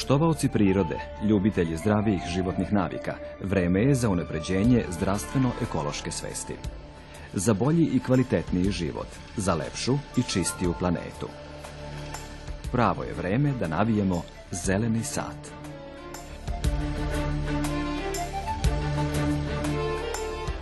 Poštovaoci prirode, ljubitelji zdravijih životnih navika, vreme je za unapređenje zdravstveno-ekološke svesti. Za bolji i kvalitetniji život, za lepšu i čistiju planetu. Pravo je vreme da navijemo zeleni sat.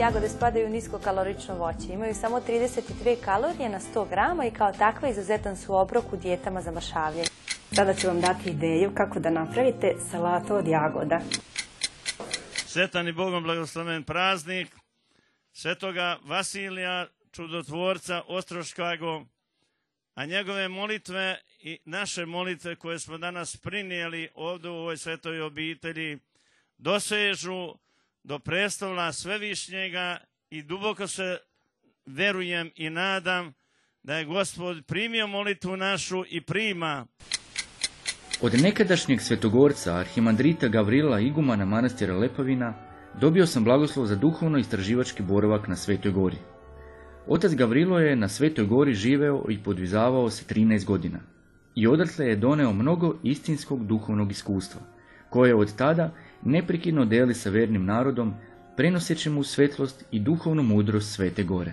jagode spadaju u niskokalorično voće. Imaju samo 32 kalorije na 100 grama i kao takve izuzetan su obrok u dijetama za mršavljenje. Sada ću vam dati ideju kako da napravite salato od jagoda. Svetan i Bogom blagosloven praznik svetoga Vasilija čudotvorca Ostroškago, a njegove molitve i naše molitve koje smo danas prinijeli ovdje u ovoj svetoj obitelji dosežu do predstavlja svevišnjega i duboko se verujem i nadam da je gospod primio molitvu našu i prima. Od nekadašnjeg svetogorca arhimandrita Gavrila Igumana manastira Lepavina dobio sam blagoslov za duhovno istraživački boravak na Svetoj gori. Otac Gavrilo je na Svetoj gori živeo i podvizavao se 13 godina i odatle je doneo mnogo istinskog duhovnog iskustva, koje od tada neprekidno deli sa vernim narodom, prenoseći mu svetlost i duhovnu mudrost Svete Gore.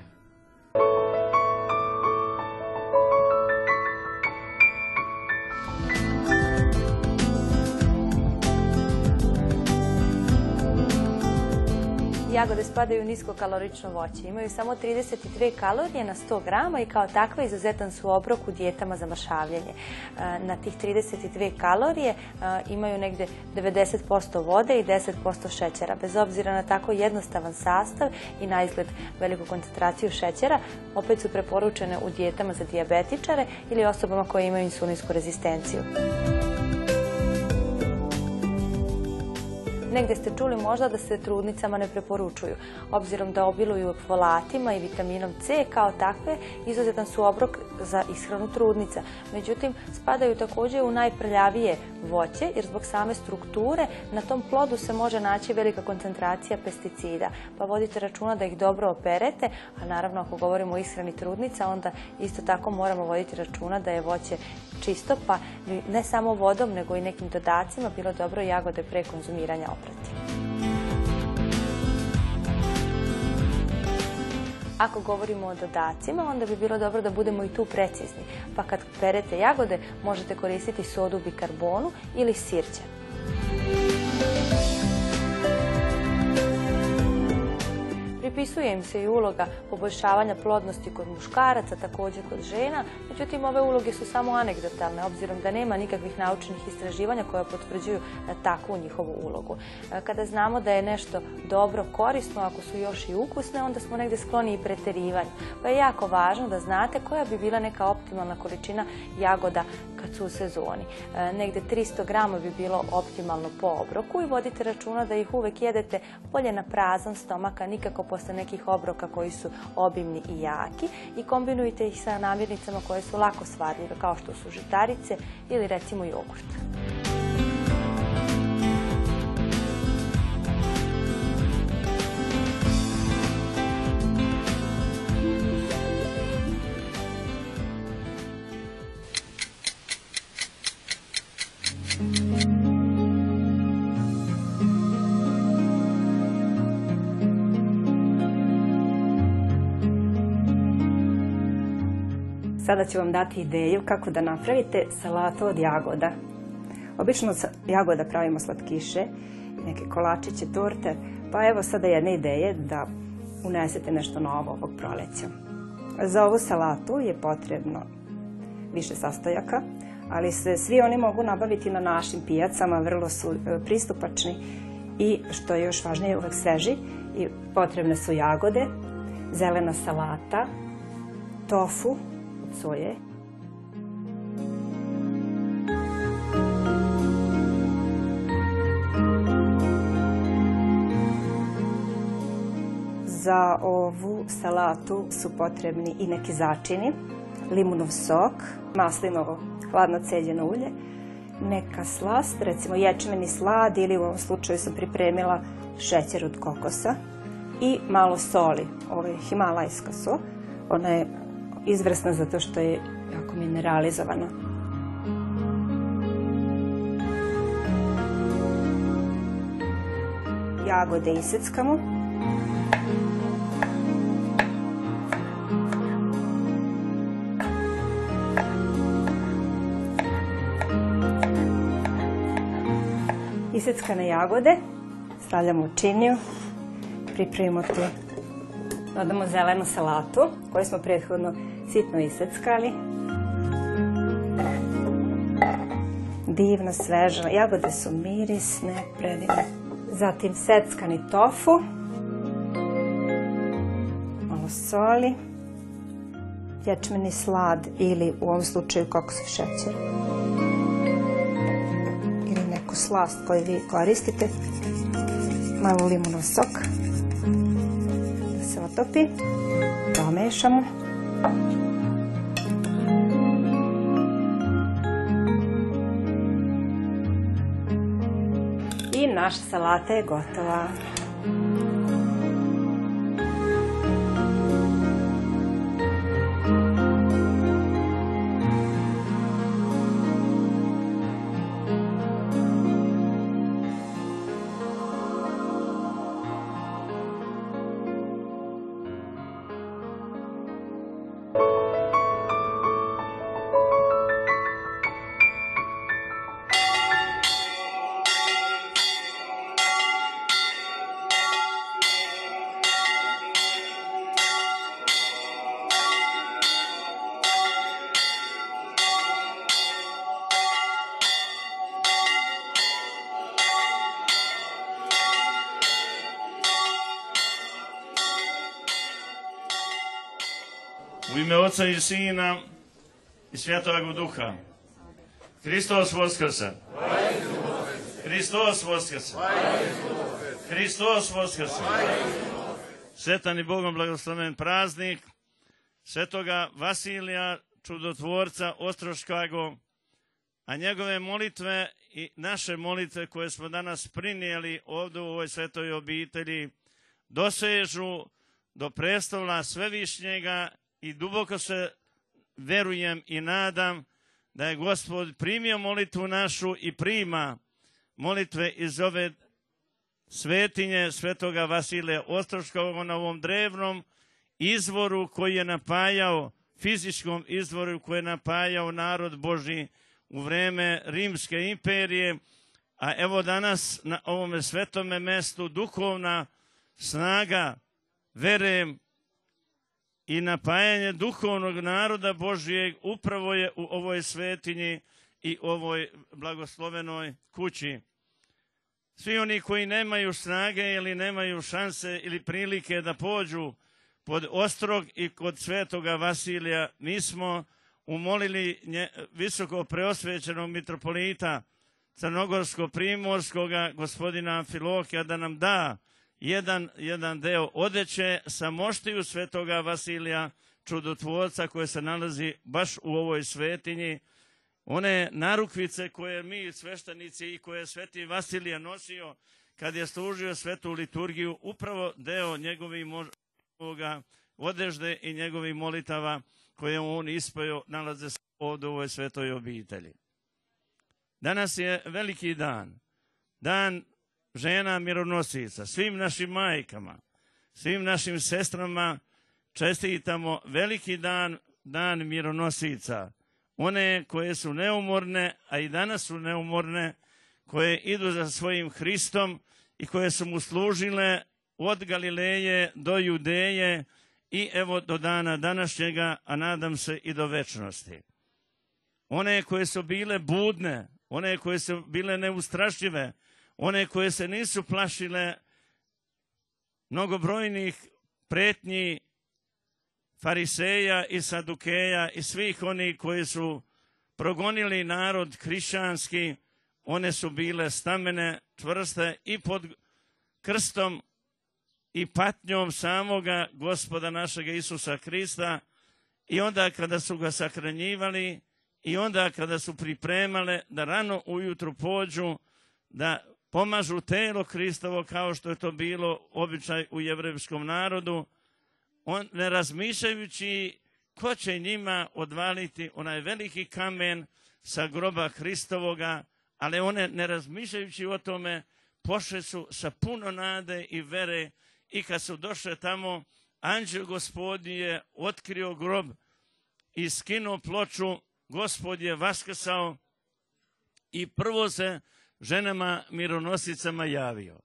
jagode spadaju u niskokalorično voće. Imaju samo 32 kalorije na 100 grama i kao takve izuzetan su obrok u dijetama za mršavljenje. E, na tih 32 kalorije e, imaju negde 90% vode i 10% šećera. Bez obzira na tako jednostavan sastav i na izgled veliku koncentraciju šećera, opet su preporučene u dijetama za diabetičare ili osobama koje imaju insulinsku rezistenciju. Negde ste čuli možda da se trudnicama ne preporučuju, obzirom da obiluju folatima i vitaminom C kao takve, izuzetan su obrok za ishranu trudnica. Međutim, spadaju također u najprljavije voće, jer zbog same strukture na tom plodu se može naći velika koncentracija pesticida, pa vodite računa da ih dobro operete, a naravno ako govorimo o ishrani trudnica, onda isto tako moramo voditi računa da je voće čisto, pa ne samo vodom, nego i nekim dodacima bilo dobro jagode prekonzumiranja ako govorimo o dodacima, onda bi bilo dobro da budemo i tu precizni. Pa kad perete jagode, možete koristiti sodu bikarbonu ili sirće. Pripisuje im se i uloga poboljšavanja plodnosti kod muškaraca, također kod žena, međutim ove uloge su samo anegdotalne, obzirom da nema nikakvih naučnih istraživanja koja potvrđuju e, takvu njihovu ulogu. E, kada znamo da je nešto dobro, korisno, ako su još i ukusne, onda smo negdje skloni i preterivanju. Pa je jako važno da znate koja bi bila neka optimalna količina jagoda u sezoni. E, negde 300 grama bi bilo optimalno po obroku i vodite računa da ih uvek jedete bolje na prazan stomaka, nikako posle nekih obroka koji su obimni i jaki i kombinujte ih sa namirnicama koje su lako svarljive kao što su žitarice ili recimo jogurt. Sada ću vam dati ideju kako da napravite salatu od jagoda. Obično od jagoda pravimo slatkiše, neke kolačiće, torte, pa evo sada jedne ideje da unesete nešto novo ovog proleća. Za ovu salatu je potrebno više sastojaka, ali se svi oni mogu nabaviti na našim pijacama, vrlo su e, pristupačni i što je još važnije uvek sveži i potrebne su jagode, zelena salata, tofu, soje. Za ovu salatu su potrebni i neki začini, limunov sok, maslinovo hladno celjeno ulje, neka slast, recimo ječmeni slad ili u ovom slučaju sam pripremila šećer od kokosa i malo soli, ovo je himalajska sol, ona je izvrsna zato što je jako mineralizovana. Jagode iseckamo. Iseckane jagode stavljamo u činiju, pripremimo tu dodamo zelenu salatu koju smo prethodno sitno iseckali. Divno, svežo. Jagode su mirisne, predivne. Zatim seckani tofu. Malo soli. Ječmeni slad ili u ovom slučaju kokosov šećer. Ili neku slast koju vi koristite. Malo limunov sok. Potopi, Pomešamo. I naša salata je gotova. U ime Oca i Sina i Svjetovog Duha. Hristos Voskrsa! Hristos Voskrsa! Hristos Voskrsa! Svetan i Bogom blagosloven praznik svetoga Vasilija čudotvorca Ostroškago, a njegove molitve i naše molitve koje smo danas prinijeli ovdje u ovoj svetoj obitelji dosežu do predstavla svevišnjega i duboko se verujem i nadam da je Gospod primio molitvu našu i prima molitve iz ove svetinje svetoga Vasile Ostroškog na ovom drevnom izvoru koji je napajao, fizičkom izvoru koji je napajao narod Boži u vreme Rimske imperije, a evo danas na ovome svetome mestu duhovna snaga, verem, i napajanje duhovnog naroda Božijeg upravo je u ovoj svetinji i ovoj blagoslovenoj kući. Svi oni koji nemaju snage ili nemaju šanse ili prilike da pođu pod Ostrog i kod svetoga Vasilija, mi smo umolili visoko preosvećenog mitropolita Crnogorsko-Primorskoga gospodina Filokija da nam da jedan, jedan deo odeće sa moštiju svetoga Vasilija, čudotvorca koje se nalazi baš u ovoj svetinji, one narukvice koje mi sveštenici i koje sveti Vasilije nosio kad je služio svetu liturgiju, upravo deo njegovih odežde i njegovih molitava koje on ispoju nalaze se ovdje u ovoj svetoj obitelji. Danas je veliki dan, dan žena mironosica, svim našim majkama, svim našim sestrama čestitamo veliki dan, dan mironosica. One koje su neumorne, a i danas su neumorne, koje idu za svojim Hristom i koje su mu služile od Galileje do Judeje i evo do dana današnjega, a nadam se i do večnosti. One koje su bile budne, one koje su bile neustrašive, one koje se nisu plašile mnogobrojnih pretnji fariseja i sadukeja i svih oni koji su progonili narod hrišćanski, one su bile stamene, tvrste i pod krstom i patnjom samoga gospoda našega Isusa Krista i onda kada su ga sakranjivali i onda kada su pripremale da rano ujutru pođu da pomažu telo Kristovo kao što je to bilo običaj u jevrevskom narodu, on, ne razmišljajući ko će njima odvaliti onaj veliki kamen sa groba Kristovoga, ali one ne razmišljajući o tome, pošle su sa puno nade i vere i kad su došle tamo, anđel gospodin je otkrio grob i skinuo ploču, gospod je vaskrsao i prvo se ženama mironosicama javio.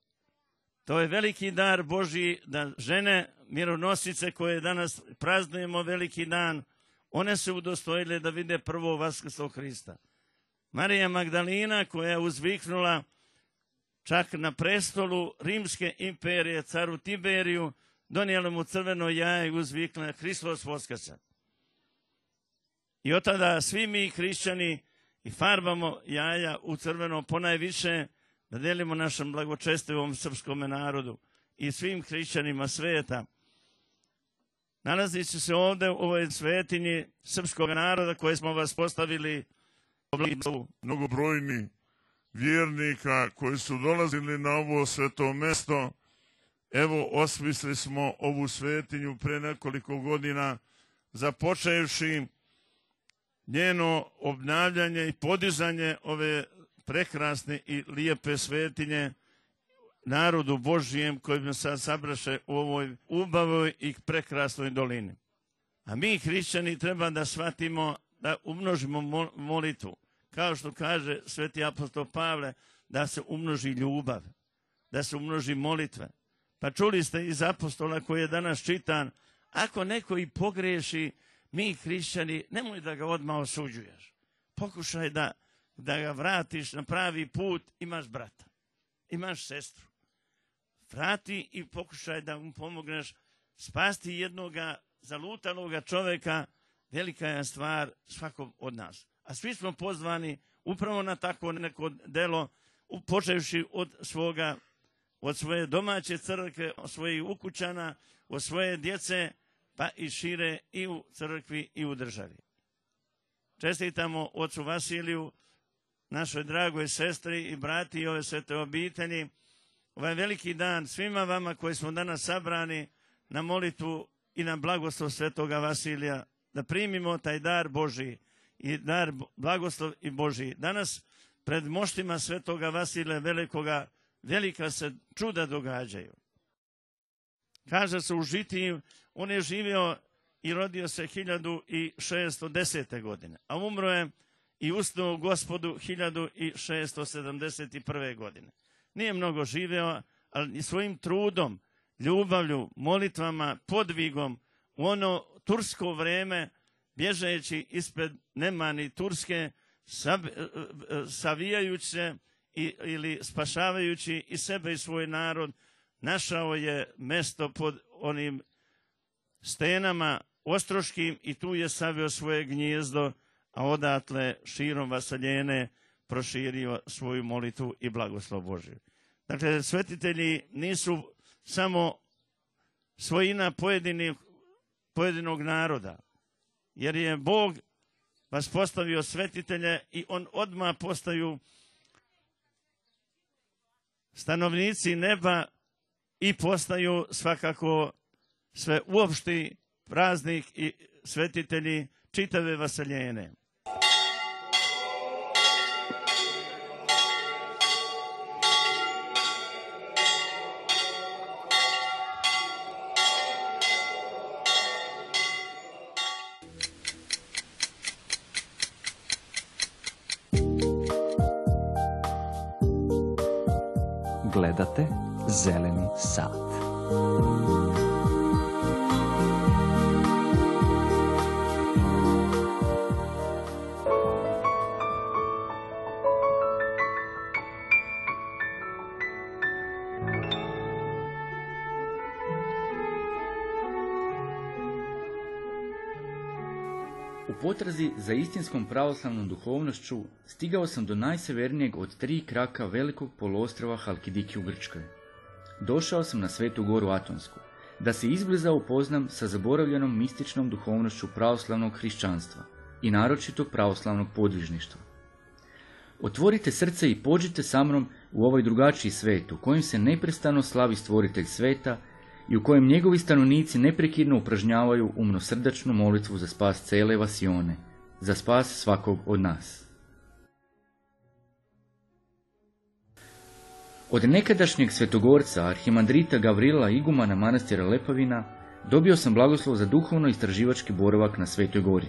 To je veliki dar Boži da žene mironosice koje danas praznujemo veliki dan, one su udostojile da vide prvo Vaskrstvo Hrista. Marija Magdalina koja je uzviknula čak na prestolu Rimske imperije, caru Tiberiju, donijela mu crveno jaje i uzvikla Hristos Voskasa. I od tada svi mi hrišćani i farbamo jaja u crveno ponajviše da delimo našem blagočestivom srpskom narodu i svim hrišćanima sveta. će se ovdje u ovoj svetinji srpskog naroda koje smo vas postavili mnogobrojni vjernika koji su dolazili na ovo sveto mesto, evo osmisli smo ovu svetinju pre nekoliko godina, započevši njeno obnavljanje i podizanje ove prekrasne i lijepe svetinje narodu Božijem koji se sabraše u ovoj ubavoj i prekrasnoj dolini. A mi hrišćani treba da shvatimo da umnožimo molitvu. Kao što kaže sveti apostol Pavle, da se umnoži ljubav, da se umnoži molitve. Pa čuli ste iz apostola koji je danas čitan, ako neko i pogreši, mi hrišćani, nemoj da ga odmah osuđuješ. Pokušaj da, da ga vratiš na pravi put, imaš brata, imaš sestru. Vrati i pokušaj da mu pomogneš spasti jednoga zalutaloga čoveka, velika je stvar svakog od nas. A svi smo pozvani upravo na tako neko delo, počevši od svoga, od svoje domaće crkve, od svojih ukućana, od svoje djece, pa i šire i u crkvi i u državi. Čestitamo ocu Vasiliju, našoj dragoj sestri i brati i ove svete obitelji. Ovaj veliki dan svima vama koji smo danas sabrani na molitvu i na blagoslov svetoga Vasilija, da primimo taj dar Boži i dar blagoslov i Boži. Danas pred moštima svetoga Vasilija Velikoga velika se čuda događaju. Kaže se u žitiju on je živio i rodio se 1610. godine, a umro je i ustao gospodu 1671. godine. Nije mnogo živeo, ali svojim trudom, ljubavlju, molitvama, podvigom u ono tursko vreme, bježeći ispred nemani Turske, e, e, savijajući se ili spašavajući i sebe i svoj narod, našao je mesto pod onim stenama ostroškim i tu je savio svoje gnjezdo, a odatle širom vasaljene proširio svoju molitu i blagoslov Božju. Dakle, svetitelji nisu samo svojina pojedinog naroda, jer je Bog vas postavio svetitelje i on odma postaju stanovnici neba i postaju svakako sve uopšti praznik i svetitelji čitave vaseljene. U potrazi za istinskom pravoslavnom duhovnošću stigao sam do najsevernijeg od tri kraka velikog poluostrava Halkidiki u Grčkoj. Došao sam na svetu goru Atonsku, da se izbliza upoznam sa zaboravljenom mističnom duhovnošću pravoslavnog hrišćanstva i naročito pravoslavnog podvižništva. Otvorite srce i pođite sa mnom u ovaj drugačiji svet u kojem se neprestano slavi stvoritelj sveta i u kojem njegovi stanovnici neprekidno upražnjavaju umnosrdačnu molitvu za spas cele vasione, za spas svakog od nas. Od nekadašnjeg svetogorca, arhimandrita Gavrila Igumana manastira Lepavina, dobio sam blagoslov za duhovno istraživački boravak na Svetoj gori.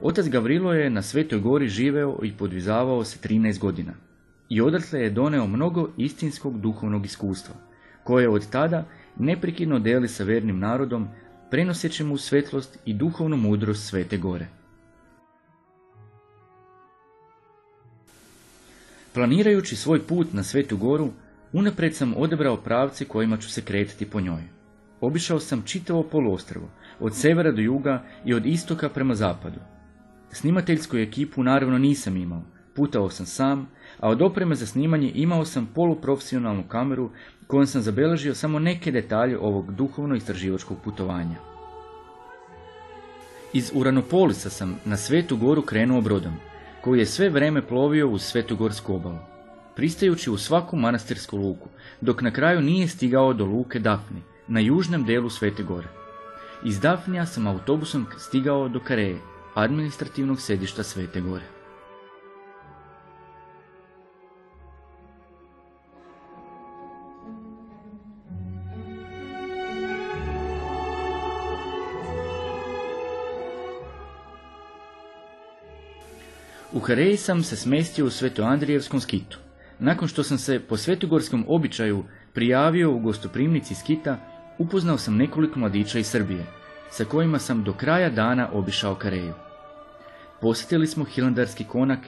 Otac Gavrilo je na Svetoj gori živeo i podvizavao se 13 godina i odatle je doneo mnogo istinskog duhovnog iskustva, koje od tada neprekidno deli sa vernim narodom, prenoseći mu svetlost i duhovnu mudrost Svete Gore. Planirajući svoj put na Svetu Goru, unapred sam odebrao pravce kojima ću se kretati po njoj. Obišao sam čitavo poluostrvo, od severa do juga i od istoka prema zapadu. Snimateljsku ekipu naravno nisam imao, putao sam sam, a od opreme za snimanje imao sam poluprofesionalnu kameru kojom sam zabeležio samo neke detalje ovog duhovno-istraživačkog putovanja. Iz Uranopolisa sam na Svetu Goru krenuo brodom, koji je sve vreme plovio uz Svetogorsku obalu, pristajući u svaku manastirsku luku, dok na kraju nije stigao do luke Dafni, na južnom delu Svete Gore. Iz Dafnija sam autobusom stigao do Kareje, administrativnog sedišta Svete Gore. Hereji sam se smestio u Svetoandrijevskom skitu. Nakon što sam se po svetogorskom običaju prijavio u gostoprimnici skita, upoznao sam nekoliko mladića iz Srbije, sa kojima sam do kraja dana obišao Kareju. Posjetili smo Hilandarski konak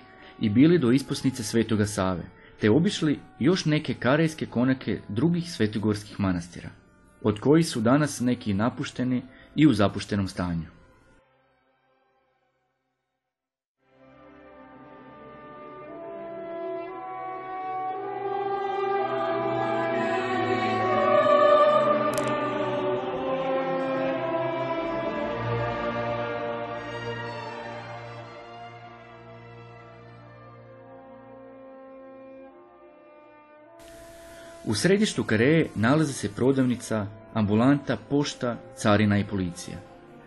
i bili do isposnice Svetoga Save, te obišli još neke karejske konake drugih svetogorskih manastira, od kojih su danas neki napušteni i u zapuštenom stanju. U središtu Kareje nalazi se prodavnica, ambulanta, pošta, carina i policija.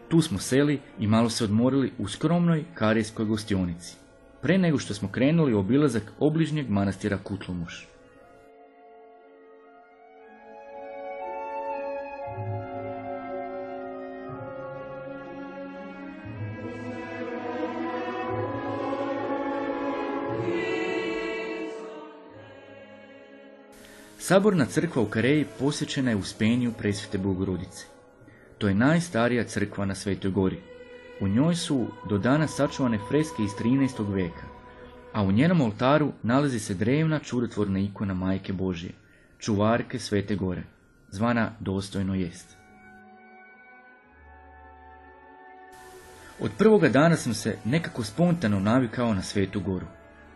Tu smo seli i malo se odmorili u skromnoj karijskoj gostionici. Pre nego što smo krenuli u obilazak obližnjeg manastira Kutlomuš. Saborna crkva u Kareji posjećena je u spenju presvete Bogorodice. To je najstarija crkva na Svetoj gori. U njoj su do danas sačuvane freske iz 13. veka, a u njenom oltaru nalazi se drevna čudotvorna ikona Majke Božije, čuvarke Svete gore, zvana Dostojno jest. Od prvoga dana sam se nekako spontano navikao na Svetu goru.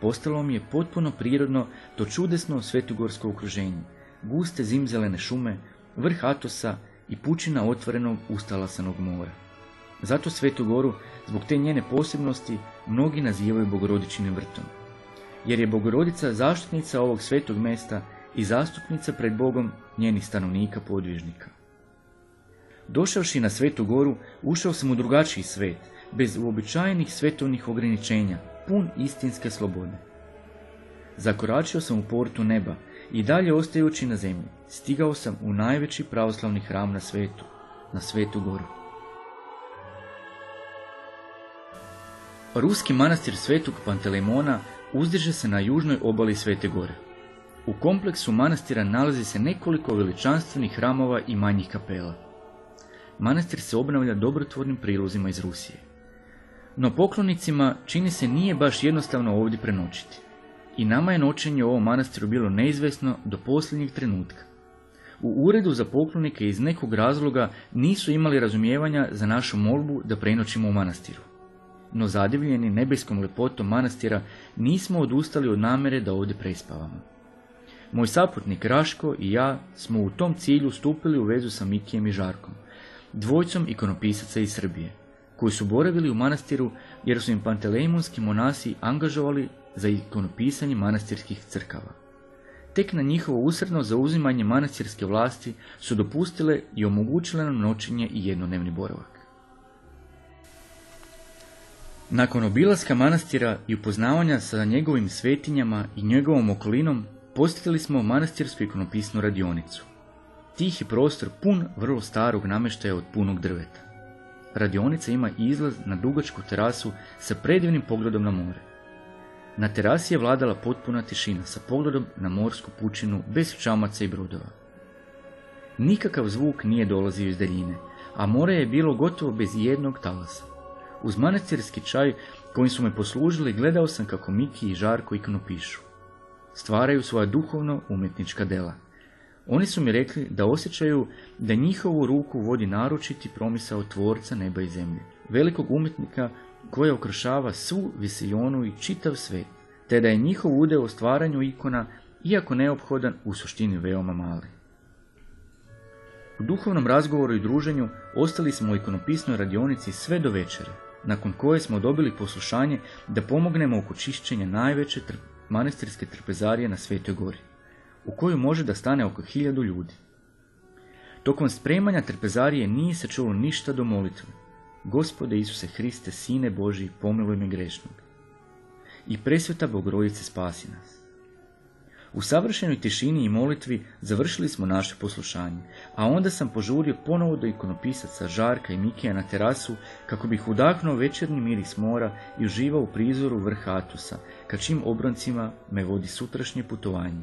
Postalo mi je potpuno prirodno to čudesno svetugorsko okruženje, guste zimzelene šume, vrh Atosa i pučina otvorenog ustalasanog mora. Zato Svetu Goru, zbog te njene posebnosti, mnogi nazivaju Bogorodičinim vrtom. Jer je Bogorodica zaštitnica ovog svetog mesta i zastupnica pred Bogom njenih stanovnika podvižnika. Došavši na Svetu Goru, ušao sam u drugačiji svet, bez uobičajenih svetovnih ograničenja, pun istinske slobode. Zakoračio sam u portu neba i dalje ostajući na zemlji, stigao sam u najveći pravoslavni hram na svetu, na svetu goru. Ruski manastir Svetog Pantelemona uzdiže se na južnoj obali Svete Gore. U kompleksu manastira nalazi se nekoliko veličanstvenih hramova i manjih kapela. Manastir se obnavlja dobrotvornim prilozima iz Rusije. No poklonicima čini se nije baš jednostavno ovdje prenoćiti. I nama je noćenje u ovom manastiru bilo neizvesno do posljednjeg trenutka. U uredu za poklonike iz nekog razloga nisu imali razumijevanja za našu molbu da prenoćimo u manastiru. No zadivljeni nebeskom lepotom manastira nismo odustali od namere da ovdje prespavamo. Moj saputnik Raško i ja smo u tom cilju stupili u vezu sa Mikijem i Žarkom, dvojcom ikonopisaca iz Srbije koji su boravili u manastiru jer su im pantelejmonski monasi angažovali za ikonopisanje manastirskih crkava. Tek na njihovo usredno zauzimanje manastirske vlasti su dopustile i omogućile nam noćenje i jednodnevni boravak. Nakon obilaska manastira i upoznavanja sa njegovim svetinjama i njegovom okolinom, posjetili smo manastirsku ikonopisnu radionicu. Tihi prostor pun vrlo starog namještaja od punog drveta radionica ima izlaz na dugačku terasu sa predivnim pogledom na more. Na terasi je vladala potpuna tišina sa pogledom na morsku pučinu bez čamaca i brodova. Nikakav zvuk nije dolazio iz daljine, a more je bilo gotovo bez jednog talasa. Uz manacirski čaj kojim su me poslužili gledao sam kako Miki i Žarko ikno pišu. Stvaraju svoja duhovno-umjetnička dela. Oni su mi rekli da osjećaju da njihovu ruku vodi naručiti promisao tvorca neba i zemlje, velikog umjetnika koja okršava svu visijonu i čitav svet, te da je njihov udeo u stvaranju ikona, iako neophodan, u suštini veoma mali. U duhovnom razgovoru i druženju ostali smo u ikonopisnoj radionici sve do večere, nakon koje smo dobili poslušanje da pomognemo oko čišćenja najveće manisterske manastirske trpezarije na Svetoj gori u koju može da stane oko hiljadu ljudi. Tokom spremanja trpezarije nije se čulo ništa do molitve. Gospode Isuse Hriste, Sine Boži, pomiluj me grešnog. I presveta Bogorodice spasi nas. U savršenoj tišini i molitvi završili smo naše poslušanje, a onda sam požurio ponovo do ikonopisaca Žarka i Mikija na terasu kako bih udahnuo večernji miris mora i uživao u prizoru vrha Atusa, ka čim obroncima me vodi sutrašnje putovanje.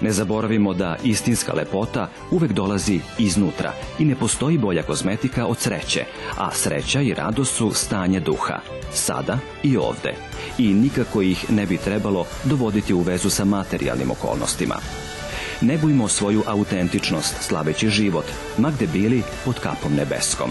Ne zaboravimo da istinska lepota uvek dolazi iznutra i ne postoji bolja kozmetika od sreće, a sreća i radost su stanje duha, sada i ovde. I nikako ih ne bi trebalo dovoditi u vezu sa materijalnim okolnostima. bujmo svoju autentičnost, slabeći život, ma bili pod kapom nebeskom.